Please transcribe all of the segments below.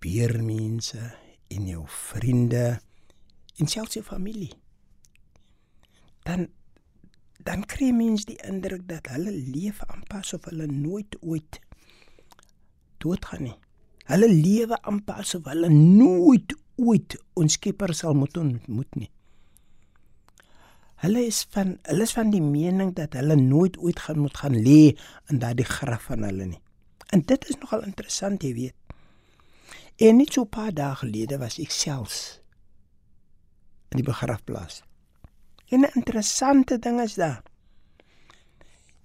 buurmense en jou vriende en selfs jou familie, dan dan kry mens die indruk dat hulle lewe aanpas of hulle nooit ooit doodgaan nie. Hulle lewe aanpas of hulle nooit ooit ons Skepper sal moet ontmoet nie. Hulle is van hulle is van die mening dat hulle nooit ooit gaan moet gaan lê in daardie graf van hulle nie. En dit is nogal interessant, jy weet. En net so 'n paar dae gelede was ek selfs in die begrafplaas. En 'n interessante ding is daar.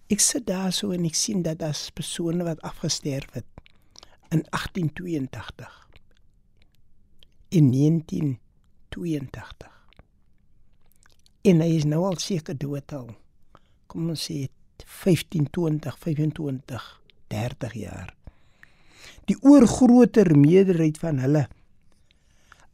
Ek sit daar so en ek sien dat daar persone wat afgesterf het in 1882 in 1982. En hy is nou al seker dood al. Kom ons sê 15, 20, 25, 30 jaar. Die oorgrootste meerderheid van hulle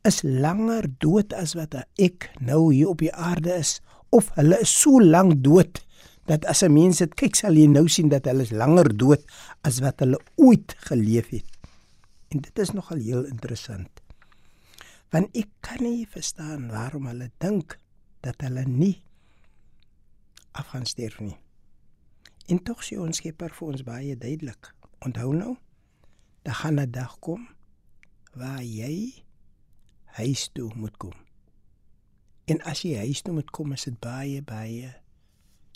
is langer dood as wat ek nou hier op die aarde is of hulle is so lank dood dat as 'n mens dit kyk sal jy nou sien dat hulle is langer dood as wat hulle ooit geleef het. En dit is nogal heel interessant want ek kan nie verstaan waarom hulle dink dat hulle nie afgaan sterf nie. En tog sê ons Skepper vir ons baie duidelik. Onthou nou, daar gaan 'n dag kom waar jy huis toe moet kom. En as jy huis toe moet kom, is dit baie baie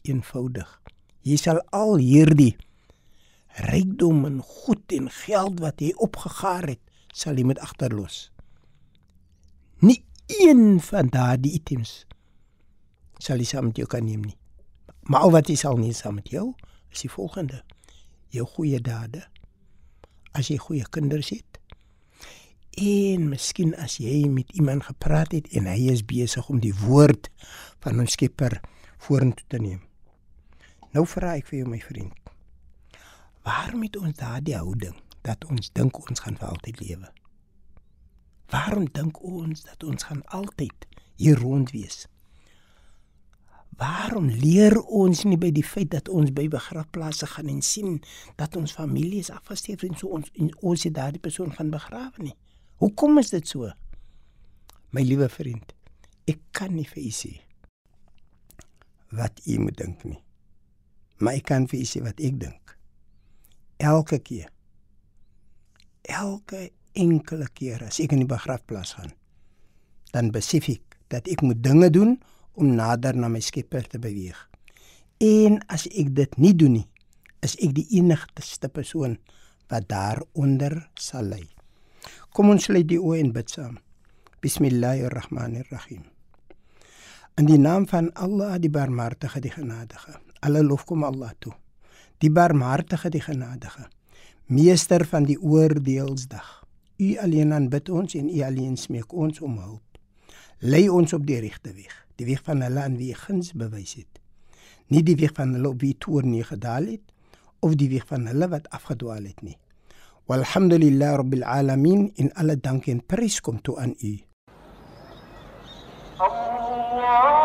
eenvoudig. Jy sal al hierdie rykdom en goed en geld wat jy opgegaar het, sal jy met agterlos nie een van daardie items sal jy saam met jou kan neem nie. Maar wat jy sal nie saam met jou is die volgende: jou goeie dade. As jy goeie kinders het en miskien as jy met iemand gepraat het en hy is besig om die woord van ons Skepper vorentoe te neem. Nou vra ek vir jou my vriend. Waarom het ons daardie houding dat ons dink ons gaan vir altyd lewe? Waarom dink ons dat ons gaan altyd hier rond wees? Waarom leer ons nie by die feit dat ons by begrafplaase gaan en sien dat ons familie is afgestorf en so ons en ons het daardie persoon gaan begrawe nie? Hoekom is dit so? My liewe vriend, ek kan nie vir u sê wat u moet dink nie. Maar ek kan vir u sê wat ek dink. Elke keer elke enkele keer as ek in die begrafplaas gaan, dan besef ek dat ek moet dinge doen om nader na my Skepper te beweeg. En as ek dit nie doen nie, is ek die enigste persoon wat daaronder sal lê. Kom ons lê die oë en bid saam. Bismillahirrahmanirrahim. In die naam van Allah, die Barmhartige, die Genadige. Alle lof kom Allah toe. Die Barmhartige, die Genadige. Meester van die oordeelsdag. U alleen aanbid ons en U alleen smeek ons om hulp. Lei ons op die regte weg, die weg van hulle aan wie guns bewys het. Nie die weg van hulle op wie toorn nie gedaal het of die weg van hulle wat afgedwaal het nie. Walhamdulillah rabbil alamin in alle dank en prys kom toe aan U. Allah